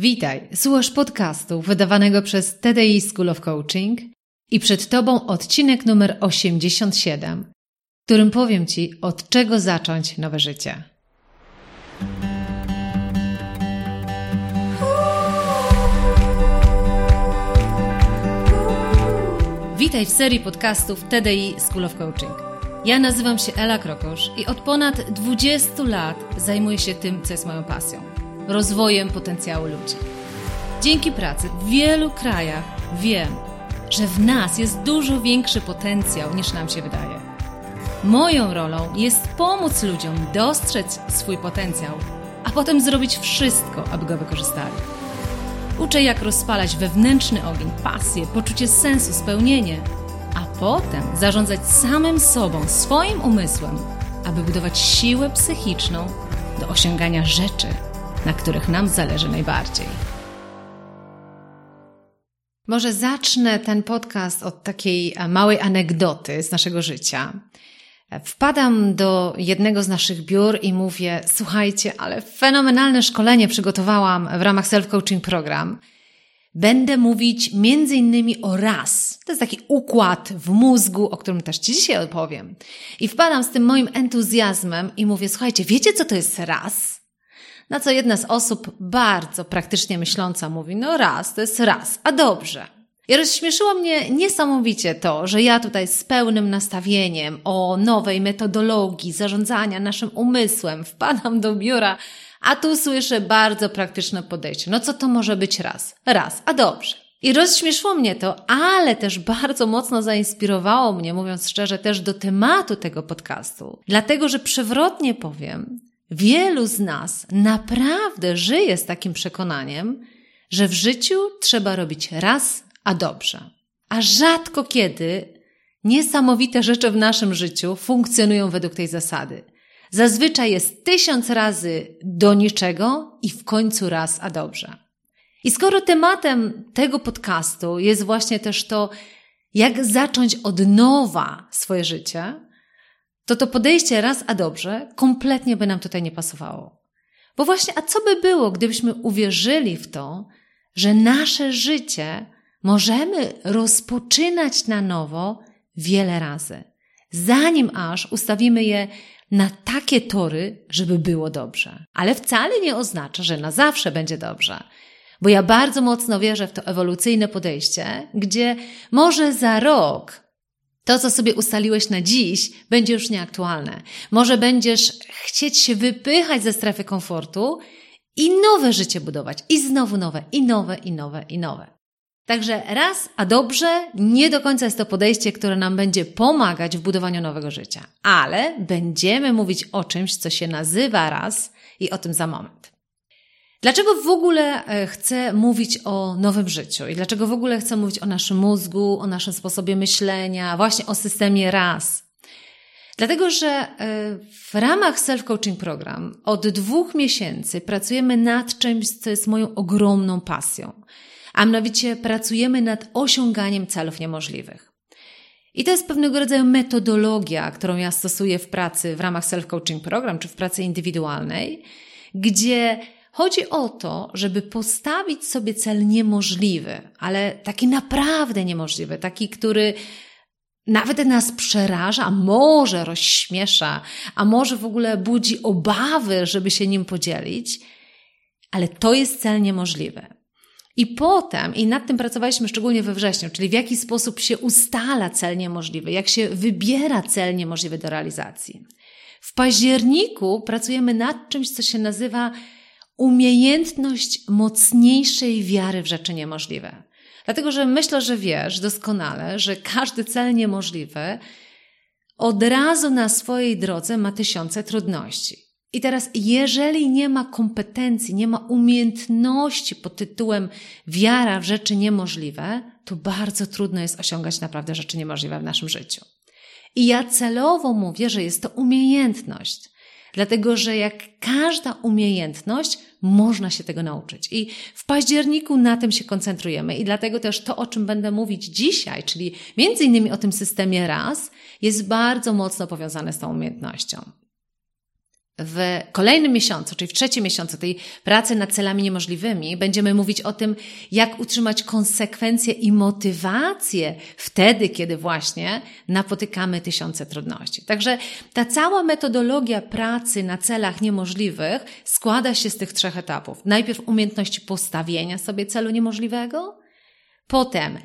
Witaj, słuchasz podcastu wydawanego przez TDI School of Coaching i przed Tobą odcinek numer 87, w którym powiem Ci, od czego zacząć nowe życie. Witaj w serii podcastów TDI School of Coaching. Ja nazywam się Ela Krokosz i od ponad 20 lat zajmuję się tym, co jest moją pasją rozwojem potencjału ludzi. Dzięki pracy w wielu krajach wiem, że w nas jest dużo większy potencjał niż nam się wydaje. Moją rolą jest pomóc ludziom dostrzec swój potencjał, a potem zrobić wszystko, aby go wykorzystali. Uczę, jak rozpalać wewnętrzny ogień, pasję, poczucie sensu, spełnienie, a potem zarządzać samym sobą, swoim umysłem, aby budować siłę psychiczną do osiągania rzeczy, na których nam zależy najbardziej. Może zacznę ten podcast od takiej e, małej anegdoty z naszego życia. Wpadam do jednego z naszych biur i mówię: Słuchajcie, ale fenomenalne szkolenie przygotowałam w ramach self-coaching program. Będę mówić między innymi o raz. To jest taki układ w mózgu, o którym też Ci dzisiaj opowiem. I wpadam z tym moim entuzjazmem i mówię: Słuchajcie, wiecie co to jest raz? Na co jedna z osób bardzo praktycznie myśląca mówi, no raz, to jest raz, a dobrze. I rozśmieszyło mnie niesamowicie to, że ja tutaj z pełnym nastawieniem o nowej metodologii zarządzania naszym umysłem wpadam do biura, a tu słyszę bardzo praktyczne podejście. No co to może być raz? Raz, a dobrze. I rozśmieszyło mnie to, ale też bardzo mocno zainspirowało mnie, mówiąc szczerze, też do tematu tego podcastu. Dlatego, że przewrotnie powiem, Wielu z nas naprawdę żyje z takim przekonaniem, że w życiu trzeba robić raz, a dobrze. A rzadko kiedy niesamowite rzeczy w naszym życiu funkcjonują według tej zasady. Zazwyczaj jest tysiąc razy do niczego i w końcu raz, a dobrze. I skoro tematem tego podcastu jest właśnie też to, jak zacząć od nowa swoje życie, to to podejście raz a dobrze kompletnie by nam tutaj nie pasowało. Bo właśnie, a co by było, gdybyśmy uwierzyli w to, że nasze życie możemy rozpoczynać na nowo wiele razy, zanim aż ustawimy je na takie tory, żeby było dobrze. Ale wcale nie oznacza, że na zawsze będzie dobrze. Bo ja bardzo mocno wierzę w to ewolucyjne podejście, gdzie może za rok to, co sobie ustaliłeś na dziś, będzie już nieaktualne. Może będziesz chcieć się wypychać ze strefy komfortu i nowe życie budować. I znowu nowe, i nowe, i nowe, i nowe. Także raz, a dobrze, nie do końca jest to podejście, które nam będzie pomagać w budowaniu nowego życia. Ale będziemy mówić o czymś, co się nazywa raz i o tym za moment. Dlaczego w ogóle e, chcę mówić o nowym życiu i dlaczego w ogóle chcę mówić o naszym mózgu, o naszym sposobie myślenia, właśnie o systemie RAS? Dlatego, że e, w ramach self-coaching program od dwóch miesięcy pracujemy nad czymś, co jest moją ogromną pasją, a mianowicie pracujemy nad osiąganiem celów niemożliwych. I to jest pewnego rodzaju metodologia, którą ja stosuję w pracy w ramach self-coaching program czy w pracy indywidualnej, gdzie Chodzi o to, żeby postawić sobie cel niemożliwy, ale taki naprawdę niemożliwy, taki, który nawet nas przeraża, a może rozśmiesza, a może w ogóle budzi obawy, żeby się nim podzielić, ale to jest cel niemożliwy. I potem, i nad tym pracowaliśmy szczególnie we wrześniu, czyli w jaki sposób się ustala cel niemożliwy, jak się wybiera cel niemożliwy do realizacji. W październiku pracujemy nad czymś, co się nazywa umiejętność mocniejszej wiary w rzeczy niemożliwe. Dlatego, że myślę, że wiesz doskonale, że każdy cel niemożliwy od razu na swojej drodze ma tysiące trudności. I teraz, jeżeli nie ma kompetencji, nie ma umiejętności pod tytułem wiara w rzeczy niemożliwe, to bardzo trudno jest osiągać naprawdę rzeczy niemożliwe w naszym życiu. I ja celowo mówię, że jest to umiejętność. Dlatego, że jak każda umiejętność, można się tego nauczyć. I w październiku na tym się koncentrujemy. I dlatego też to, o czym będę mówić dzisiaj, czyli między innymi o tym systemie raz, jest bardzo mocno powiązane z tą umiejętnością. W kolejnym miesiącu, czyli w trzecim miesiącu tej pracy nad celami niemożliwymi, będziemy mówić o tym, jak utrzymać konsekwencje i motywację wtedy, kiedy właśnie napotykamy tysiące trudności. Także ta cała metodologia pracy na celach niemożliwych składa się z tych trzech etapów. Najpierw umiejętności postawienia sobie celu niemożliwego, potem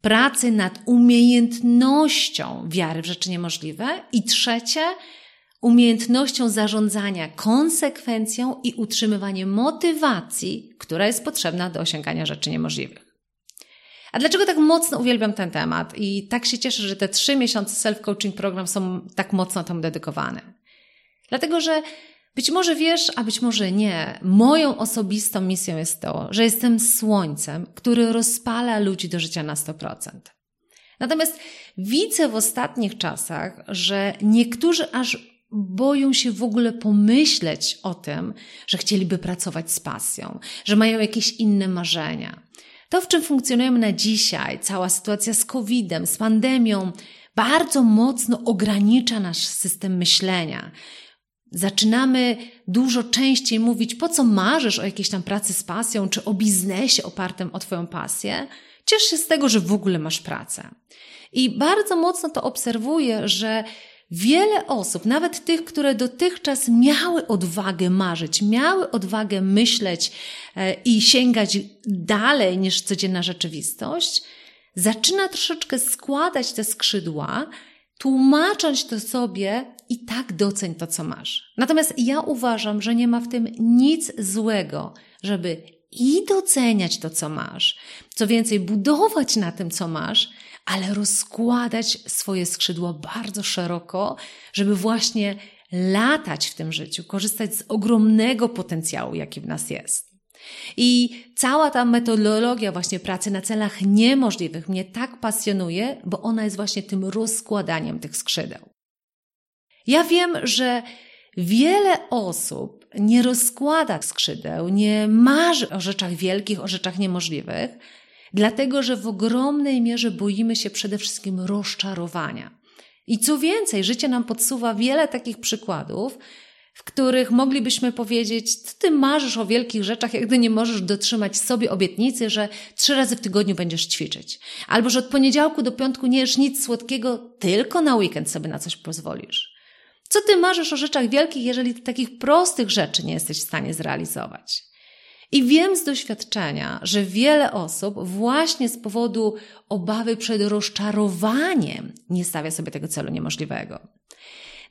pracy nad umiejętnością wiary w rzeczy niemożliwe i trzecie, umiejętnością zarządzania konsekwencją i utrzymywanie motywacji, która jest potrzebna do osiągania rzeczy niemożliwych. A dlaczego tak mocno uwielbiam ten temat i tak się cieszę, że te trzy miesiące self-coaching program są tak mocno temu dedykowane? Dlatego, że być może wiesz, a być może nie, moją osobistą misją jest to, że jestem słońcem, który rozpala ludzi do życia na 100%. Natomiast widzę w ostatnich czasach, że niektórzy aż boją się w ogóle pomyśleć o tym, że chcieliby pracować z pasją, że mają jakieś inne marzenia. To, w czym funkcjonujemy na dzisiaj, cała sytuacja z COVID-em, z pandemią, bardzo mocno ogranicza nasz system myślenia. Zaczynamy dużo częściej mówić, po co marzysz o jakiejś tam pracy z pasją, czy o biznesie opartym o Twoją pasję. Ciesz się z tego, że w ogóle masz pracę. I bardzo mocno to obserwuję, że Wiele osób, nawet tych, które dotychczas miały odwagę marzyć, miały odwagę myśleć e, i sięgać dalej niż codzienna rzeczywistość, zaczyna troszeczkę składać te skrzydła, tłumacząc to sobie i tak doceń to, co masz. Natomiast ja uważam, że nie ma w tym nic złego, żeby i doceniać to, co masz, co więcej, budować na tym, co masz, ale rozkładać swoje skrzydła bardzo szeroko, żeby właśnie latać w tym życiu, korzystać z ogromnego potencjału, jaki w nas jest. I cała ta metodologia właśnie pracy na celach niemożliwych mnie tak pasjonuje, bo ona jest właśnie tym rozkładaniem tych skrzydeł. Ja wiem, że wiele osób nie rozkłada skrzydeł, nie marzy o rzeczach wielkich, o rzeczach niemożliwych, dlatego że w ogromnej mierze boimy się przede wszystkim rozczarowania. I co więcej, życie nam podsuwa wiele takich przykładów, w których moglibyśmy powiedzieć, co ty marzysz o wielkich rzeczach, jak gdy nie możesz dotrzymać sobie obietnicy, że trzy razy w tygodniu będziesz ćwiczyć. Albo, że od poniedziałku do piątku nie jesz nic słodkiego, tylko na weekend sobie na coś pozwolisz. Co ty marzysz o rzeczach wielkich, jeżeli takich prostych rzeczy nie jesteś w stanie zrealizować? I wiem z doświadczenia, że wiele osób właśnie z powodu obawy przed rozczarowaniem nie stawia sobie tego celu niemożliwego.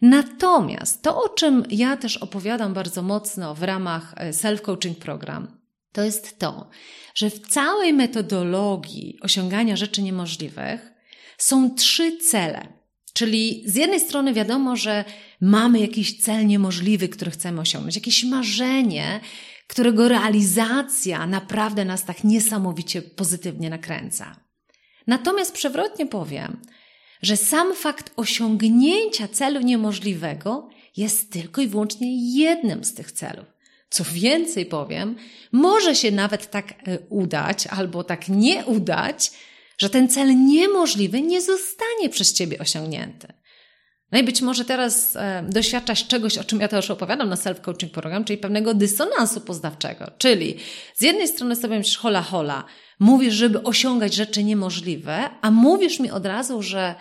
Natomiast to, o czym ja też opowiadam bardzo mocno w ramach e, self-coaching program, to jest to, że w całej metodologii osiągania rzeczy niemożliwych są trzy cele. Czyli z jednej strony wiadomo, że mamy jakiś cel niemożliwy, który chcemy osiągnąć, jakieś marzenie, którego realizacja naprawdę nas tak niesamowicie pozytywnie nakręca. Natomiast przewrotnie powiem, że sam fakt osiągnięcia celu niemożliwego jest tylko i wyłącznie jednym z tych celów. Co więcej powiem, może się nawet tak e, udać albo tak nie udać, że ten cel niemożliwy nie zostanie przez ciebie osiągnięty. No i być może teraz e, doświadczasz czegoś, o czym ja też opowiadam na self-coaching program, czyli pewnego dysonansu poznawczego. Czyli z jednej strony sobie myślisz hola hola, mówisz, żeby osiągać rzeczy niemożliwe, a mówisz mi od razu, że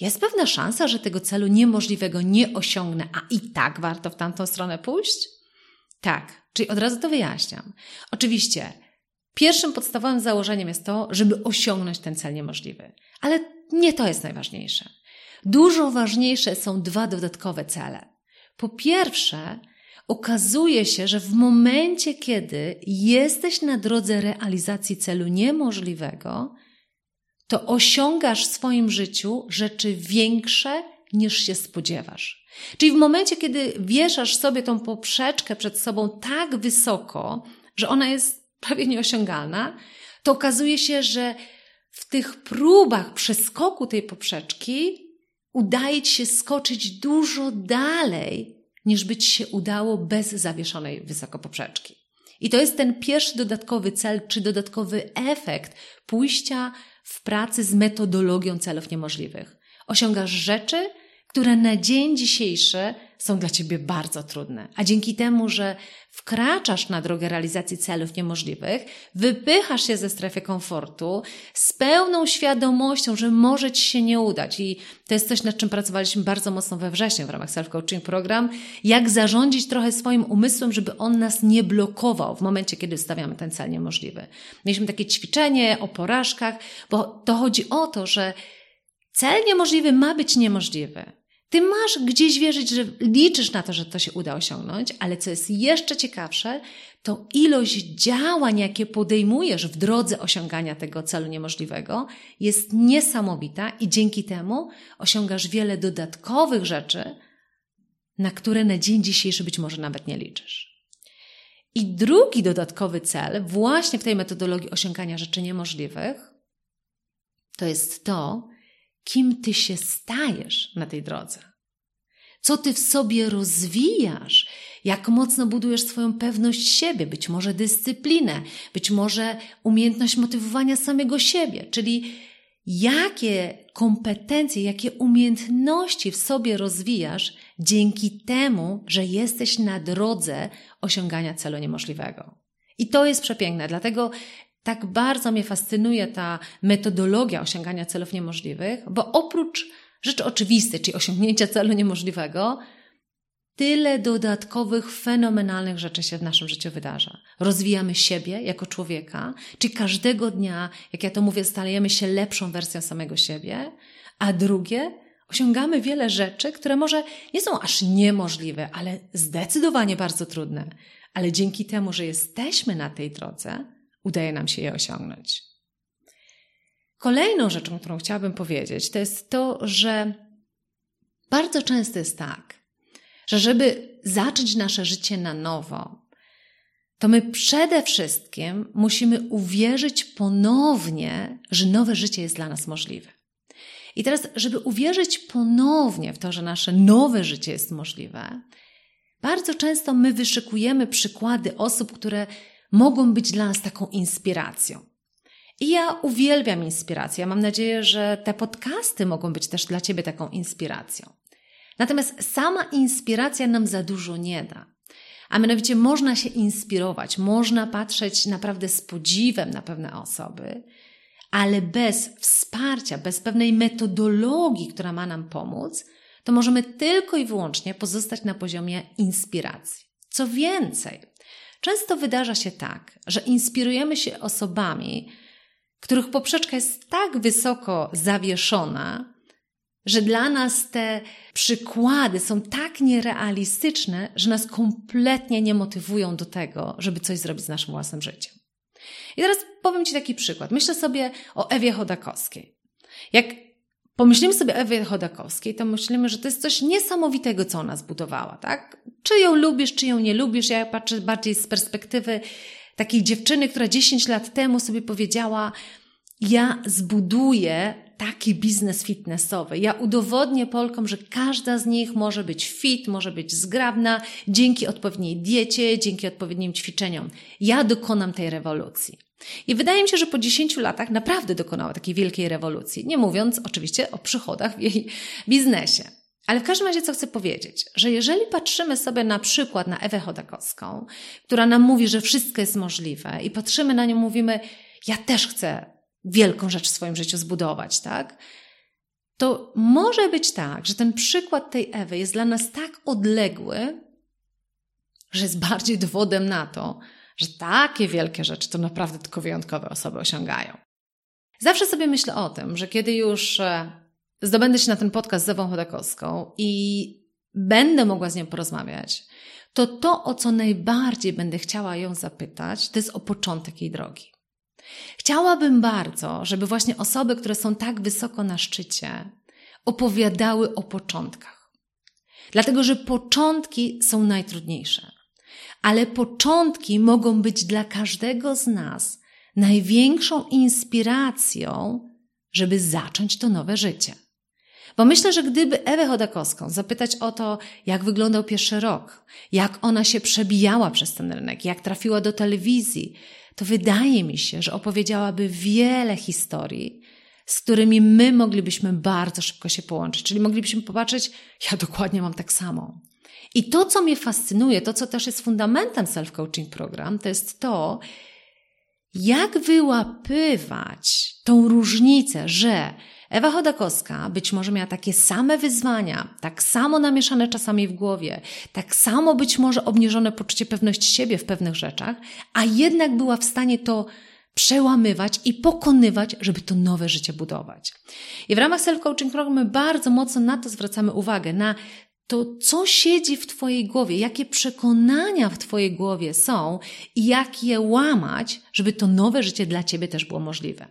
jest pewna szansa, że tego celu niemożliwego nie osiągnę, a i tak warto w tamtą stronę pójść? Tak, czyli od razu to wyjaśniam. Oczywiście, pierwszym podstawowym założeniem jest to, żeby osiągnąć ten cel niemożliwy. Ale nie to jest najważniejsze. Dużo ważniejsze są dwa dodatkowe cele. Po pierwsze, okazuje się, że w momencie, kiedy jesteś na drodze realizacji celu niemożliwego, to osiągasz w swoim życiu rzeczy większe niż się spodziewasz. Czyli w momencie, kiedy wieszasz sobie tą poprzeczkę przed sobą tak wysoko, że ona jest prawie nieosiągalna, to okazuje się, że w tych próbach przeskoku tej poprzeczki udaje ci się skoczyć dużo dalej, niż by ci się udało bez zawieszonej wysoko poprzeczki. I to jest ten pierwszy dodatkowy cel, czy dodatkowy efekt pójścia w pracy z metodologią celów niemożliwych. Osiągasz rzeczy, które na dzień dzisiejszy są dla ciebie bardzo trudne. A dzięki temu, że wkraczasz na drogę realizacji celów niemożliwych, wypychasz się ze strefy komfortu z pełną świadomością, że może ci się nie udać. I to jest coś, nad czym pracowaliśmy bardzo mocno we wrześniu w ramach Self-Coaching Program. Jak zarządzić trochę swoim umysłem, żeby on nas nie blokował w momencie, kiedy stawiamy ten cel niemożliwy. Mieliśmy takie ćwiczenie o porażkach, bo to chodzi o to, że cel niemożliwy ma być niemożliwy. Ty masz gdzieś wierzyć, że liczysz na to, że to się uda osiągnąć, ale co jest jeszcze ciekawsze, to ilość działań, jakie podejmujesz w drodze osiągania tego celu niemożliwego, jest niesamowita i dzięki temu osiągasz wiele dodatkowych rzeczy, na które na dzień dzisiejszy być może nawet nie liczysz. I drugi dodatkowy cel, właśnie w tej metodologii osiągania rzeczy niemożliwych, to jest to, kim ty się stajesz na tej drodze. Co ty w sobie rozwijasz, jak mocno budujesz swoją pewność siebie, być może dyscyplinę, być może umiejętność motywowania samego siebie, czyli jakie kompetencje, jakie umiejętności w sobie rozwijasz dzięki temu, że jesteś na drodze osiągania celu niemożliwego. I to jest przepiękne, dlatego tak bardzo mnie fascynuje ta metodologia osiągania celów niemożliwych, bo oprócz rzeczy oczywistych, czyli osiągnięcia celu niemożliwego, tyle dodatkowych, fenomenalnych rzeczy się w naszym życiu wydarza. Rozwijamy siebie jako człowieka, czyli każdego dnia, jak ja to mówię, stajemy się lepszą wersją samego siebie, a drugie, osiągamy wiele rzeczy, które może nie są aż niemożliwe, ale zdecydowanie bardzo trudne. Ale dzięki temu, że jesteśmy na tej drodze, udaje nam się je osiągnąć. Kolejną rzeczą, którą chciałabym powiedzieć, to jest to, że bardzo często jest tak, że żeby zacząć nasze życie na nowo, to my przede wszystkim musimy uwierzyć ponownie, że nowe życie jest dla nas możliwe. I teraz, żeby uwierzyć ponownie w to, że nasze nowe życie jest możliwe, bardzo często my wyszykujemy przykłady osób, które mogą być dla nas taką inspiracją. I ja uwielbiam inspirację. Mam nadzieję, że te podcasty mogą być też dla Ciebie taką inspiracją. Natomiast sama inspiracja nam za dużo nie da. A mianowicie można się inspirować, można patrzeć naprawdę z podziwem na pewne osoby, ale bez wsparcia, bez pewnej metodologii, która ma nam pomóc, to możemy tylko i wyłącznie pozostać na poziomie inspiracji. Co więcej, Często wydarza się tak, że inspirujemy się osobami, których poprzeczka jest tak wysoko zawieszona, że dla nas te przykłady są tak nierealistyczne, że nas kompletnie nie motywują do tego, żeby coś zrobić z naszym własnym życiem. I teraz powiem Ci taki przykład. Myślę sobie o Ewie Chodakowskiej. Jak pomyślimy sobie o Ewie Chodakowskiej, to myślimy, że to jest coś niesamowitego, co ona zbudowała, tak? Czy ją lubisz, czy ją nie lubisz? Ja patrzę bardziej z perspektywy takiej dziewczyny, która 10 lat temu sobie powiedziała, ja zbuduję taki biznes fitnessowy. Ja udowodnię Polkom, że każda z nich może być fit, może być zgrabna dzięki odpowiedniej diecie, dzięki odpowiednim ćwiczeniom. Ja dokonam tej rewolucji. I wydaje mi się, że po 10 latach naprawdę dokonała takiej wielkiej rewolucji, nie mówiąc oczywiście o przychodach w jej biznesie. Ale w każdym razie, co chcę powiedzieć, że jeżeli patrzymy sobie na przykład na Ewę Chodakowską, która nam mówi, że wszystko jest możliwe, i patrzymy na nią, mówimy, ja też chcę wielką rzecz w swoim życiu zbudować, tak? To może być tak, że ten przykład tej Ewy jest dla nas tak odległy, że jest bardziej dowodem na to, że takie wielkie rzeczy to naprawdę tylko wyjątkowe osoby osiągają. Zawsze sobie myślę o tym, że kiedy już e, zdobędę się na ten podcast z Ewą Chodakowską i będę mogła z nią porozmawiać, to to, o co najbardziej będę chciała ją zapytać, to jest o początek jej drogi. Chciałabym bardzo, żeby właśnie osoby, które są tak wysoko na szczycie, opowiadały o początkach. Dlatego, że początki są najtrudniejsze. Ale początki mogą być dla każdego z nas największą inspiracją, żeby zacząć to nowe życie. Bo myślę, że gdyby Ewę Chodakowską zapytać o to, jak wyglądał pierwszy rok, jak ona się przebijała przez ten rynek, jak trafiła do telewizji, to wydaje mi się, że opowiedziałaby wiele historii, z którymi my moglibyśmy bardzo szybko się połączyć. Czyli moglibyśmy popatrzeć, ja dokładnie mam tak samo. I to, co mnie fascynuje, to, co też jest fundamentem self-coaching program, to jest to, jak wyłapywać tą różnicę, że Ewa Chodakowska być może miała takie same wyzwania, tak samo namieszane czasami w głowie, tak samo być może obniżone poczucie pewności siebie w pewnych rzeczach, a jednak była w stanie to przełamywać i pokonywać, żeby to nowe życie budować. I w ramach self-coaching programu bardzo mocno na to zwracamy uwagę, na to, co siedzi w Twojej głowie, jakie przekonania w Twojej głowie są i jak je łamać, żeby to nowe życie dla Ciebie też było możliwe.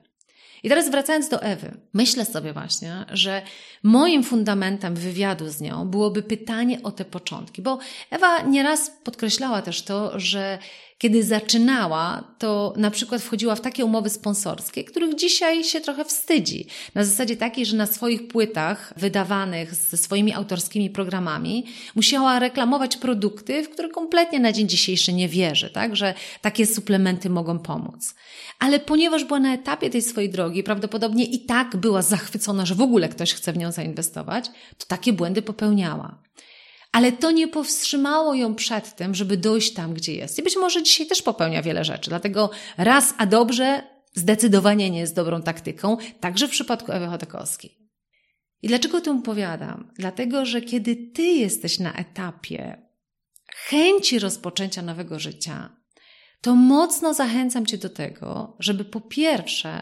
I teraz wracając do Ewy, myślę sobie właśnie, że moim fundamentem wywiadu z nią byłoby pytanie o te początki, bo Ewa nieraz podkreślała też to, że kiedy zaczynała, to na przykład wchodziła w takie umowy sponsorskie, których dzisiaj się trochę wstydzi. Na zasadzie takiej, że na swoich płytach wydawanych ze swoimi autorskimi programami musiała reklamować produkty, w które kompletnie na dzień dzisiejszy nie wierzy, tak? Że takie suplementy mogą pomóc. Ale ponieważ była na etapie tej swojej drogi, prawdopodobnie i tak była zachwycona, że w ogóle ktoś chce w nią zainwestować, to takie błędy popełniała. Ale to nie powstrzymało ją przed tym, żeby dojść tam, gdzie jest. I być może dzisiaj też popełnia wiele rzeczy. Dlatego raz a dobrze zdecydowanie nie jest dobrą taktyką, także w przypadku Ewy Chodakowskiej. I dlaczego o tym opowiadam? Dlatego, że kiedy ty jesteś na etapie chęci rozpoczęcia nowego życia, to mocno zachęcam cię do tego, żeby po pierwsze,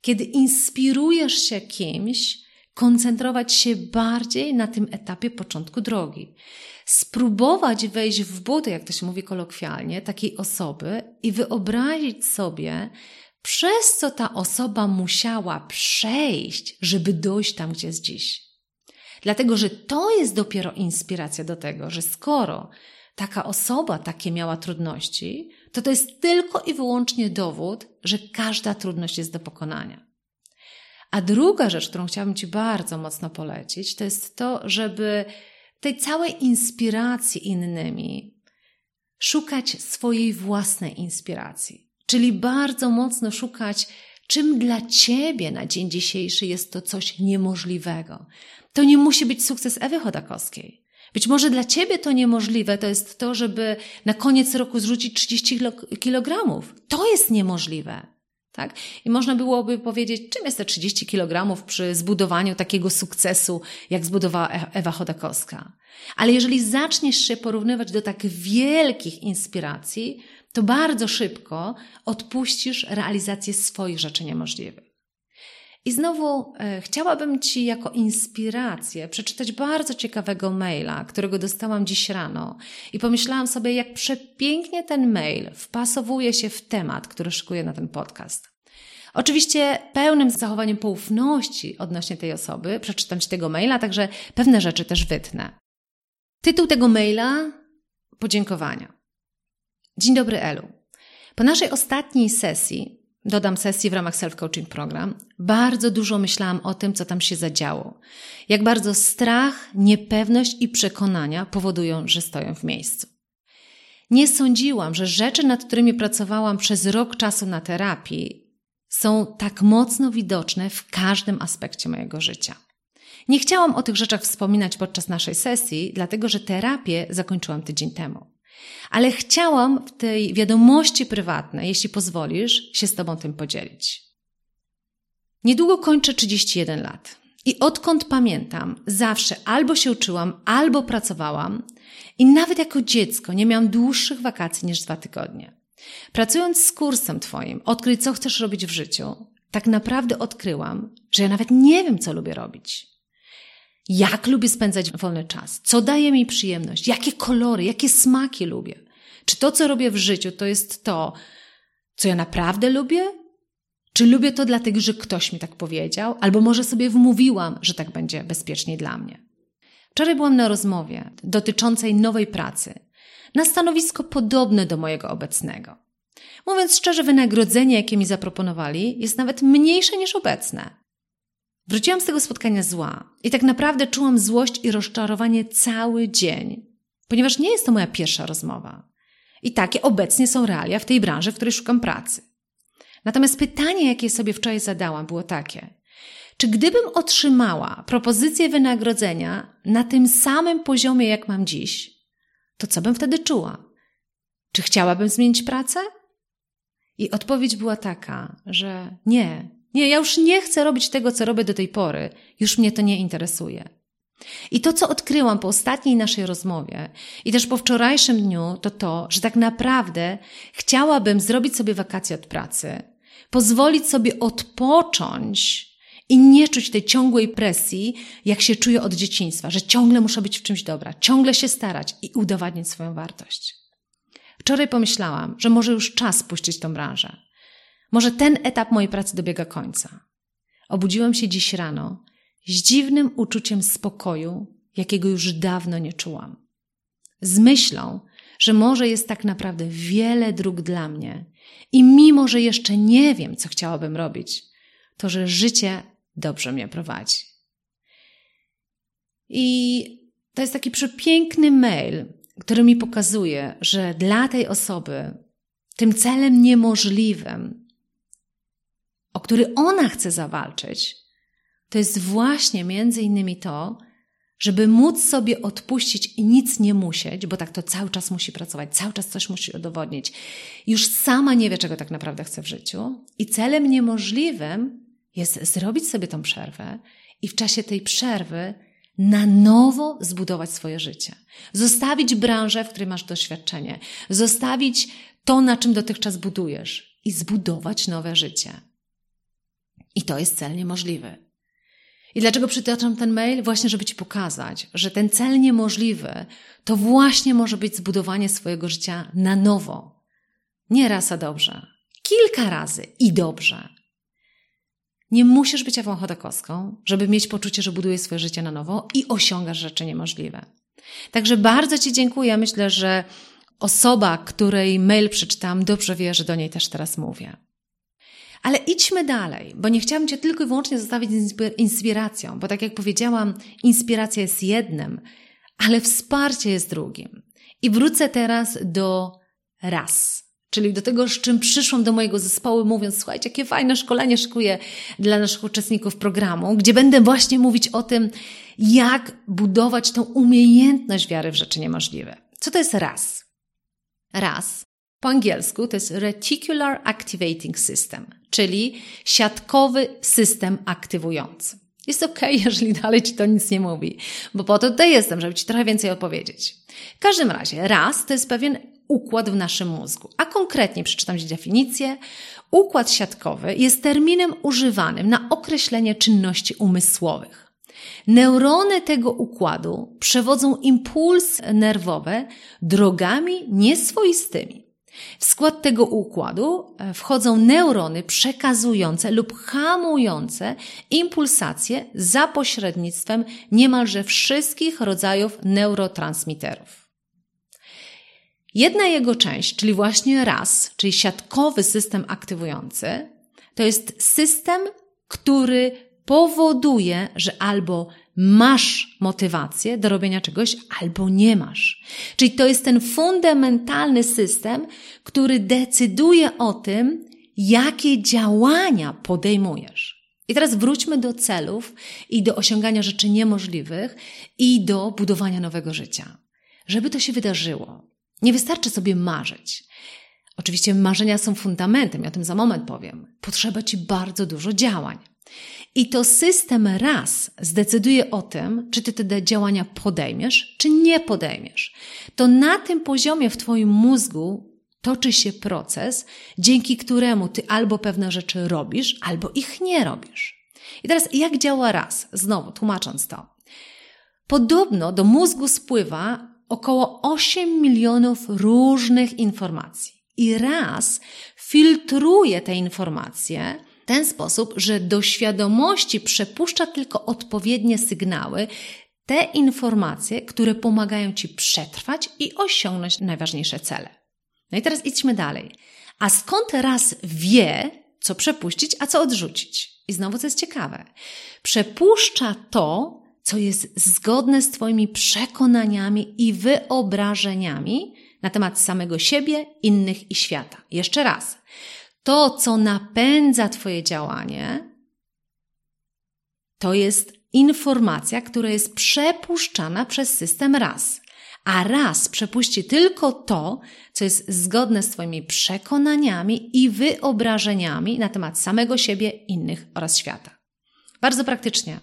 kiedy inspirujesz się kimś, koncentrować się bardziej na tym etapie początku drogi. Spróbować wejść w buty, jak to się mówi kolokwialnie, takiej osoby i wyobrazić sobie, przez co ta osoba musiała przejść, żeby dojść tam, gdzie jest dziś. Dlatego, że to jest dopiero inspiracja do tego, że skoro taka osoba takie miała trudności, to to jest tylko i wyłącznie dowód, że każda trudność jest do pokonania. A druga rzecz, którą chciałabym Ci bardzo mocno polecić, to jest to, żeby tej całej inspiracji innymi szukać swojej własnej inspiracji. Czyli bardzo mocno szukać, czym dla Ciebie na dzień dzisiejszy jest to coś niemożliwego. To nie musi być sukces Ewy Chodakowskiej. Być może dla Ciebie to niemożliwe to jest to, żeby na koniec roku zrzucić 30 kilogramów. To jest niemożliwe. Tak? I można byłoby powiedzieć, czym jest te 30 kg przy zbudowaniu takiego sukcesu, jak zbudowała e- Ewa Chodakowska. Ale jeżeli zaczniesz się porównywać do tak wielkich inspiracji, to bardzo szybko odpuścisz realizację swoich rzeczy niemożliwych. I znowu e, chciałabym Ci jako inspirację przeczytać bardzo ciekawego maila, którego dostałam dziś rano i pomyślałam sobie, jak przepięknie ten mail wpasowuje się w temat, który szykuję na ten podcast. Oczywiście pełnym zachowaniem poufności odnośnie tej osoby przeczytam Ci tego maila, także pewne rzeczy też wytnę. Tytuł tego maila podziękowania. Dzień dobry Elu. Po naszej ostatniej sesji dodam sesji w ramach self-coaching program, bardzo dużo myślałam o tym, co tam się zadziało. Jak bardzo strach, niepewność i przekonania powodują, że stoją w miejscu. Nie sądziłam, że rzeczy, nad którymi pracowałam przez rok czasu na terapii, są tak mocno widoczne w każdym aspekcie mojego życia. Nie chciałam o tych rzeczach wspominać podczas naszej sesji, dlatego że terapię zakończyłam tydzień temu. Ale chciałam w tej wiadomości prywatnej, jeśli pozwolisz, się z Tobą tym podzielić. Niedługo kończę 31 lat. I odkąd pamiętam, zawsze albo się uczyłam, albo pracowałam, i nawet jako dziecko nie miałam dłuższych wakacji niż dwa tygodnie. Pracując z kursem Twoim, odkryj, co chcesz robić w życiu, tak naprawdę odkryłam, że ja nawet nie wiem, co lubię robić jak lubię spędzać wolny czas, co daje mi przyjemność, jakie kolory, jakie smaki lubię. Czy to, co robię w życiu, to jest to, co ja naprawdę lubię? Czy lubię to dlatego, że ktoś mi tak powiedział, albo może sobie wmówiłam, że tak będzie bezpieczniej dla mnie? Wczoraj byłam na rozmowie dotyczącej nowej pracy, na stanowisko podobne do mojego obecnego. Mówiąc szczerze, wynagrodzenie, jakie mi zaproponowali, jest nawet mniejsze niż obecne. Wróciłam z tego spotkania zła i tak naprawdę czułam złość i rozczarowanie cały dzień, ponieważ nie jest to moja pierwsza rozmowa. I takie obecnie są realia w tej branży, w której szukam pracy. Natomiast pytanie, jakie sobie wczoraj zadałam, było takie: czy gdybym otrzymała propozycję wynagrodzenia na tym samym poziomie, jak mam dziś, to co bym wtedy czuła? Czy chciałabym zmienić pracę? I odpowiedź była taka, że nie, nie, ja już nie chcę robić tego, co robię do tej pory, już mnie to nie interesuje. I to, co odkryłam po ostatniej naszej rozmowie i też po wczorajszym dniu, to to, że tak naprawdę chciałabym zrobić sobie wakacje od pracy, pozwolić sobie odpocząć i nie czuć tej ciągłej presji, jak się czuję od dzieciństwa, że ciągle muszę być w czymś dobra, ciągle się starać i udowadniać swoją wartość. Wczoraj pomyślałam, że może już czas puścić tą branżę. Może ten etap mojej pracy dobiega końca. Obudziłam się dziś rano z dziwnym uczuciem spokoju, jakiego już dawno nie czułam. Z myślą, że może jest tak naprawdę wiele dróg dla mnie i mimo, że jeszcze nie wiem, co chciałabym robić, to że życie dobrze mnie prowadzi. I to jest taki przepiękny mail, który mi pokazuje, że dla tej osoby tym celem niemożliwym, o który ona chce zawalczyć, to jest właśnie między innymi to, żeby móc sobie odpuścić i nic nie musieć, bo tak to cały czas musi pracować, cały czas coś musi udowodnić. Już sama nie wie, czego tak naprawdę chce w życiu. I celem niemożliwym jest zrobić sobie tą przerwę i w czasie tej przerwy na nowo zbudować swoje życie. Zostawić branżę, w której masz doświadczenie. Zostawić to, na czym dotychczas budujesz i zbudować nowe życie. I to jest cel niemożliwy. I dlaczego przytaczam ten mail? Właśnie, żeby Ci pokazać, że ten cel niemożliwy to właśnie może być zbudowanie swojego życia na nowo. Nie raz a dobrze. Kilka razy i dobrze. Nie musisz być Ewą Chodakowską, żeby mieć poczucie, że budujesz swoje życie na nowo i osiągasz rzeczy niemożliwe. Także bardzo Ci dziękuję. Myślę, że osoba, której mail przeczytam, dobrze wie, że do niej też teraz mówię. Ale idźmy dalej, bo nie chciałam Cię tylko i wyłącznie zostawić inspiracją, bo tak jak powiedziałam, inspiracja jest jednym, ale wsparcie jest drugim. I wrócę teraz do raz. Czyli do tego, z czym przyszłam do mojego zespołu, mówiąc: Słuchajcie, jakie fajne szkolenie szykuję dla naszych uczestników programu, gdzie będę właśnie mówić o tym, jak budować tą umiejętność wiary w rzeczy niemożliwe. Co to jest raz? Raz po angielsku to jest Reticular Activating System, czyli siatkowy system aktywujący. Jest ok, jeżeli dalej Ci to nic nie mówi, bo po to tutaj jestem, żeby Ci trochę więcej opowiedzieć. W każdym razie, raz to jest pewien układ w naszym mózgu, a konkretnie przeczytam Ci definicję. Układ siatkowy jest terminem używanym na określenie czynności umysłowych. Neurony tego układu przewodzą impulsy nerwowe drogami nieswoistymi. W skład tego układu e, wchodzą neurony przekazujące lub hamujące impulsacje za pośrednictwem niemalże wszystkich rodzajów neurotransmiterów. Jedna jego część, czyli właśnie RAS, czyli siatkowy system aktywujący, to jest system, który powoduje, że albo masz motywację do robienia czegoś, albo nie masz. Czyli to jest ten fundamentalny system, który decyduje o tym, jakie działania podejmujesz. I teraz wróćmy do celów i do osiągania rzeczy niemożliwych i do budowania nowego życia. Żeby to się wydarzyło, nie wystarczy sobie marzyć. Oczywiście marzenia są fundamentem, ja o tym za moment powiem. Potrzeba ci bardzo dużo działań. I to system raz zdecyduje o tym, czy ty te działania podejmiesz, czy nie podejmiesz. To na tym poziomie w twoim mózgu toczy się proces, dzięki któremu ty albo pewne rzeczy robisz, albo ich nie robisz. I teraz jak działa raz? Znowu tłumacząc to. Podobno do mózgu spływa około 8 milionów różnych informacji. I raz filtruje te informacje, ten sposób, że do świadomości przepuszcza tylko odpowiednie sygnały, te informacje, które pomagają Ci przetrwać i osiągnąć najważniejsze cele. No i teraz idźmy dalej. A skąd raz wie, co przepuścić, a co odrzucić? I znowu co jest ciekawe. Przepuszcza to, co jest zgodne z Twoimi przekonaniami i wyobrażeniami na temat samego siebie, innych i świata. Jeszcze raz to, co napędza Twoje działanie, to jest informacja, która jest przepuszczana przez system raz. a raz przepuści tylko to, co jest zgodne z Twoimi przekonaniami i wyobrażeniami na temat samego siebie, innych oraz świata. Bardzo praktycznie.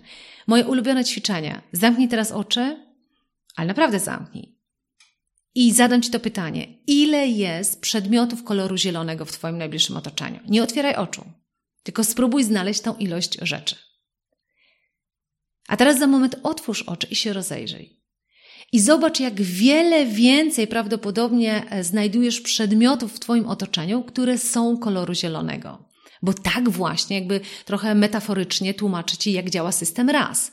Moje ulubione ćwiczenie. Zamknij teraz oczy, ale naprawdę zamknij. I zadam Ci to pytanie. Ile jest przedmiotów koloru zielonego w Twoim najbliższym otoczeniu? Nie otwieraj oczu, tylko spróbuj znaleźć tą ilość rzeczy. A teraz za moment otwórz oczy i się rozejrzyj. I zobacz, jak wiele więcej prawdopodobnie e, znajdujesz przedmiotów w Twoim otoczeniu, które są koloru zielonego. Bo tak właśnie, jakby trochę metaforycznie tłumaczy Ci, jak działa system raz.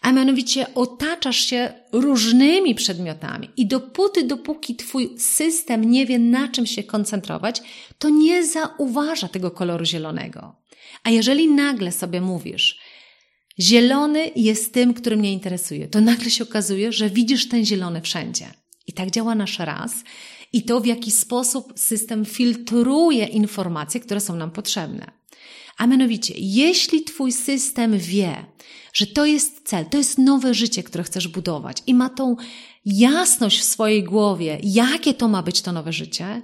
A mianowicie otaczasz się różnymi przedmiotami i dopóty, dopóki Twój system nie wie, na czym się koncentrować, to nie zauważa tego koloru zielonego. A jeżeli nagle sobie mówisz, zielony jest tym, który mnie interesuje, to nagle się okazuje, że widzisz ten zielony wszędzie. I tak działa nasz raz i to, w jaki sposób system filtruje informacje, które są nam potrzebne. A mianowicie, jeśli Twój system wie, że to jest cel, to jest nowe życie, które chcesz budować i ma tą jasność w swojej głowie, jakie to ma być to nowe życie,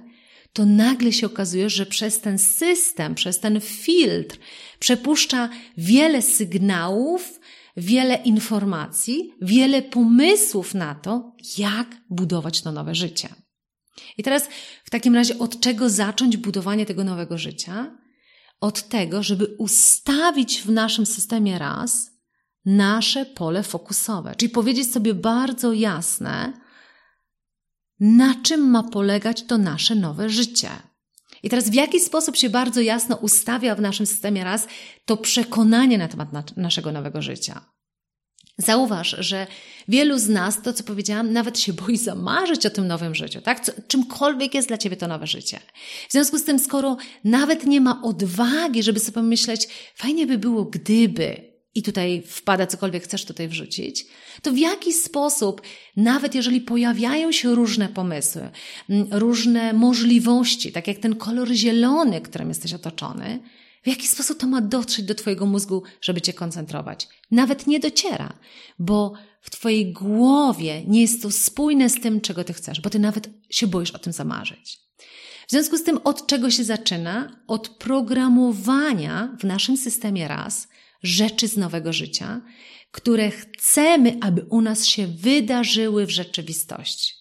to nagle się okazuje, że przez ten system, przez ten filtr przepuszcza wiele sygnałów, wiele informacji, wiele pomysłów na to, jak budować to nowe życie. I teraz w takim razie od czego zacząć budowanie tego nowego życia? Od tego, żeby ustawić w naszym systemie raz nasze pole fokusowe, czyli powiedzieć sobie bardzo jasne, na czym ma polegać to nasze nowe życie. I teraz w jaki sposób się bardzo jasno ustawia w naszym systemie raz to przekonanie na temat na naszego nowego życia. Zauważ, że wielu z nas, to co powiedziałam, nawet się boi zamarzyć o tym nowym życiu, tak? Co, czymkolwiek jest dla ciebie to nowe życie. W związku z tym, skoro nawet nie ma odwagi, żeby sobie pomyśleć, fajnie by było, gdyby, i tutaj wpada cokolwiek chcesz tutaj wrzucić, to w jaki sposób, nawet jeżeli pojawiają się różne pomysły, różne możliwości, tak jak ten kolor zielony, którym jesteś otoczony, w jaki sposób to ma dotrzeć do Twojego mózgu, żeby Cię koncentrować? Nawet nie dociera, bo w Twojej głowie nie jest to spójne z tym, czego Ty chcesz, bo Ty nawet się boisz o tym zamarzyć. W związku z tym, od czego się zaczyna? Od programowania w naszym systemie raz rzeczy z nowego życia, które chcemy, aby u nas się wydarzyły w rzeczywistości.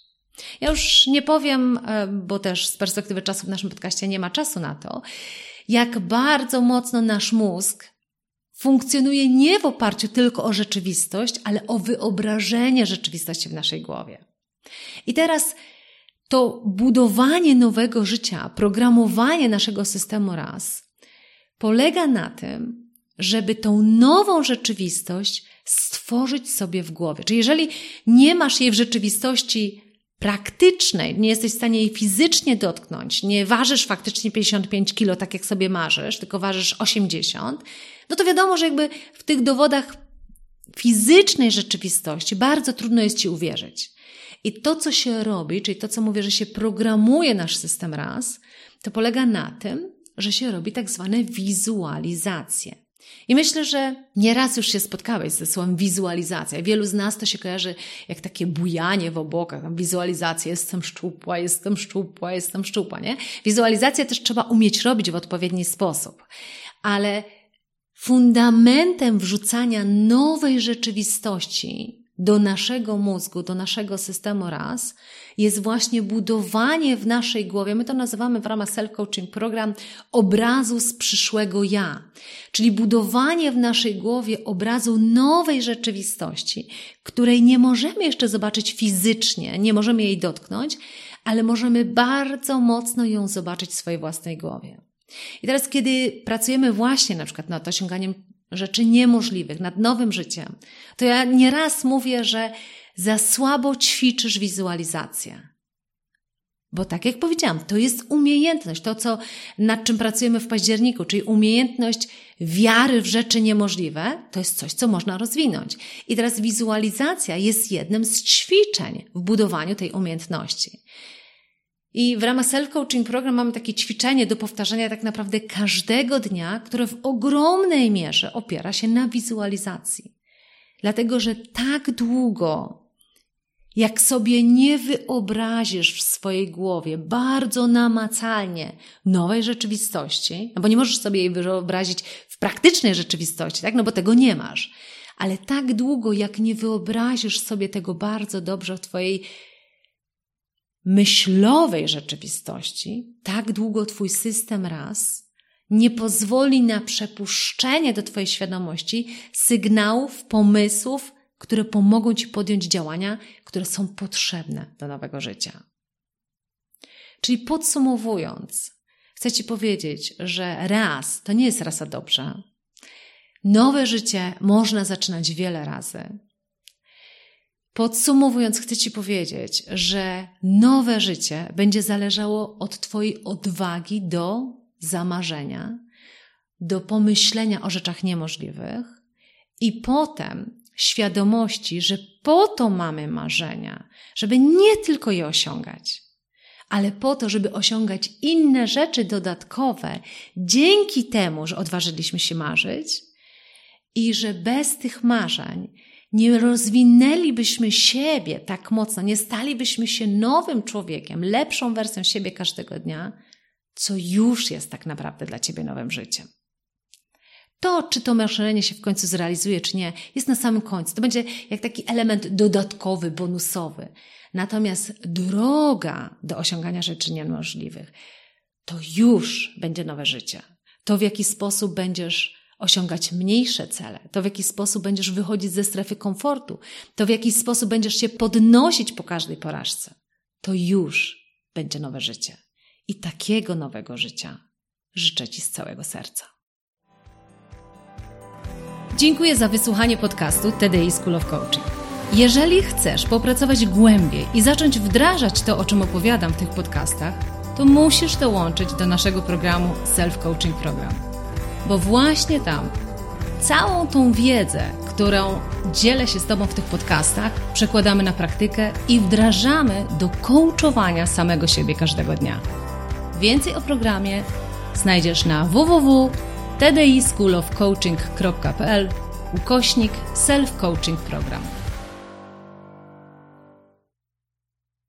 Ja już nie powiem, e, bo też z perspektywy czasu w naszym podcaście nie ma czasu na to, jak bardzo mocno nasz mózg funkcjonuje nie w oparciu tylko o rzeczywistość, ale o wyobrażenie rzeczywistości w naszej głowie. I teraz to budowanie nowego życia, programowanie naszego systemu raz polega na tym, żeby tą nową rzeczywistość stworzyć sobie w głowie. Czyli jeżeli nie masz jej w rzeczywistości praktycznej, nie jesteś w stanie jej fizycznie dotknąć, nie ważysz faktycznie 55 kilo, tak jak sobie marzysz, tylko ważysz 80, no to wiadomo, że jakby w tych dowodach fizycznej rzeczywistości bardzo trudno jest Ci uwierzyć. I to, co się robi, czyli to, co mówię, że się programuje nasz system raz, to polega na tym, że się robi tak zwane wizualizacje. I myślę, że nieraz już się spotkałeś ze słowem wizualizacja. Wielu z nas to się kojarzy jak takie bujanie w obłokach, wizualizacja, jestem szczupła, jestem szczupła, jestem szczupła, nie? Wizualizację też trzeba umieć robić w odpowiedni sposób. Ale fundamentem wrzucania nowej rzeczywistości do naszego mózgu, do naszego systemu raz, jest właśnie budowanie w naszej głowie, my to nazywamy w ramach self-coaching program, obrazu z przyszłego ja. Czyli budowanie w naszej głowie obrazu nowej rzeczywistości, której nie możemy jeszcze zobaczyć fizycznie, nie możemy jej dotknąć, ale możemy bardzo mocno ją zobaczyć w swojej własnej głowie. I teraz, kiedy pracujemy właśnie na przykład nad osiąganiem rzeczy niemożliwych, nad nowym życiem, to ja nieraz mówię, że za słabo ćwiczysz wizualizację. Bo tak jak powiedziałam, to jest umiejętność, to co, nad czym pracujemy w październiku, czyli umiejętność wiary w rzeczy niemożliwe, to jest coś, co można rozwinąć. I teraz wizualizacja jest jednym z ćwiczeń w budowaniu tej umiejętności. I w ramach self-coaching program mamy takie ćwiczenie do powtarzania tak naprawdę każdego dnia, które w ogromnej mierze opiera się na wizualizacji. Dlatego, że tak długo, jak sobie nie wyobrazisz w swojej głowie bardzo namacalnie nowej rzeczywistości, no bo nie możesz sobie jej wyobrazić w praktycznej rzeczywistości, tak? No bo tego nie masz. Ale tak długo, jak nie wyobrazisz sobie tego bardzo dobrze w twojej myślowej rzeczywistości, tak długo twój system raz nie pozwoli na przepuszczenie do twojej świadomości sygnałów, pomysłów, które pomogą ci podjąć działania, które są potrzebne do nowego życia. Czyli podsumowując, chcę ci powiedzieć, że raz to nie jest rasa dobrze. Nowe życie można zaczynać wiele razy. Podsumowując, chcę Ci powiedzieć, że nowe życie będzie zależało od Twojej odwagi do zamarzenia, do pomyślenia o rzeczach niemożliwych i potem świadomości, że po to mamy marzenia, żeby nie tylko je osiągać, ale po to, żeby osiągać inne rzeczy dodatkowe, dzięki temu, że odważyliśmy się marzyć i że bez tych marzeń nie rozwinęlibyśmy siebie tak mocno, nie stalibyśmy się nowym człowiekiem, lepszą wersją siebie każdego dnia, co już jest tak naprawdę dla ciebie nowym życiem. To, czy to marzenie się w końcu zrealizuje, czy nie, jest na samym końcu. To będzie jak taki element dodatkowy, bonusowy. Natomiast droga do osiągania rzeczy niemożliwych to już będzie nowe życie. To, w jaki sposób będziesz osiągać mniejsze cele, to w jaki sposób będziesz wychodzić ze strefy komfortu, to w jaki sposób będziesz się podnosić po każdej porażce, to już będzie nowe życie. I takiego nowego życia życzę Ci z całego serca. Dziękuję za wysłuchanie podcastu TDI School of Coaching. Jeżeli chcesz popracować głębiej i zacząć wdrażać to, o czym opowiadam w tych podcastach, to musisz dołączyć do naszego programu Self Coaching Program. Bo właśnie tam całą tą wiedzę, którą dzielę się z Tobą w tych podcastach, przekładamy na praktykę i wdrażamy do coachowania samego siebie każdego dnia. Więcej o programie znajdziesz na www.tdischoolofcoaching.pl ukośnik self-coaching program.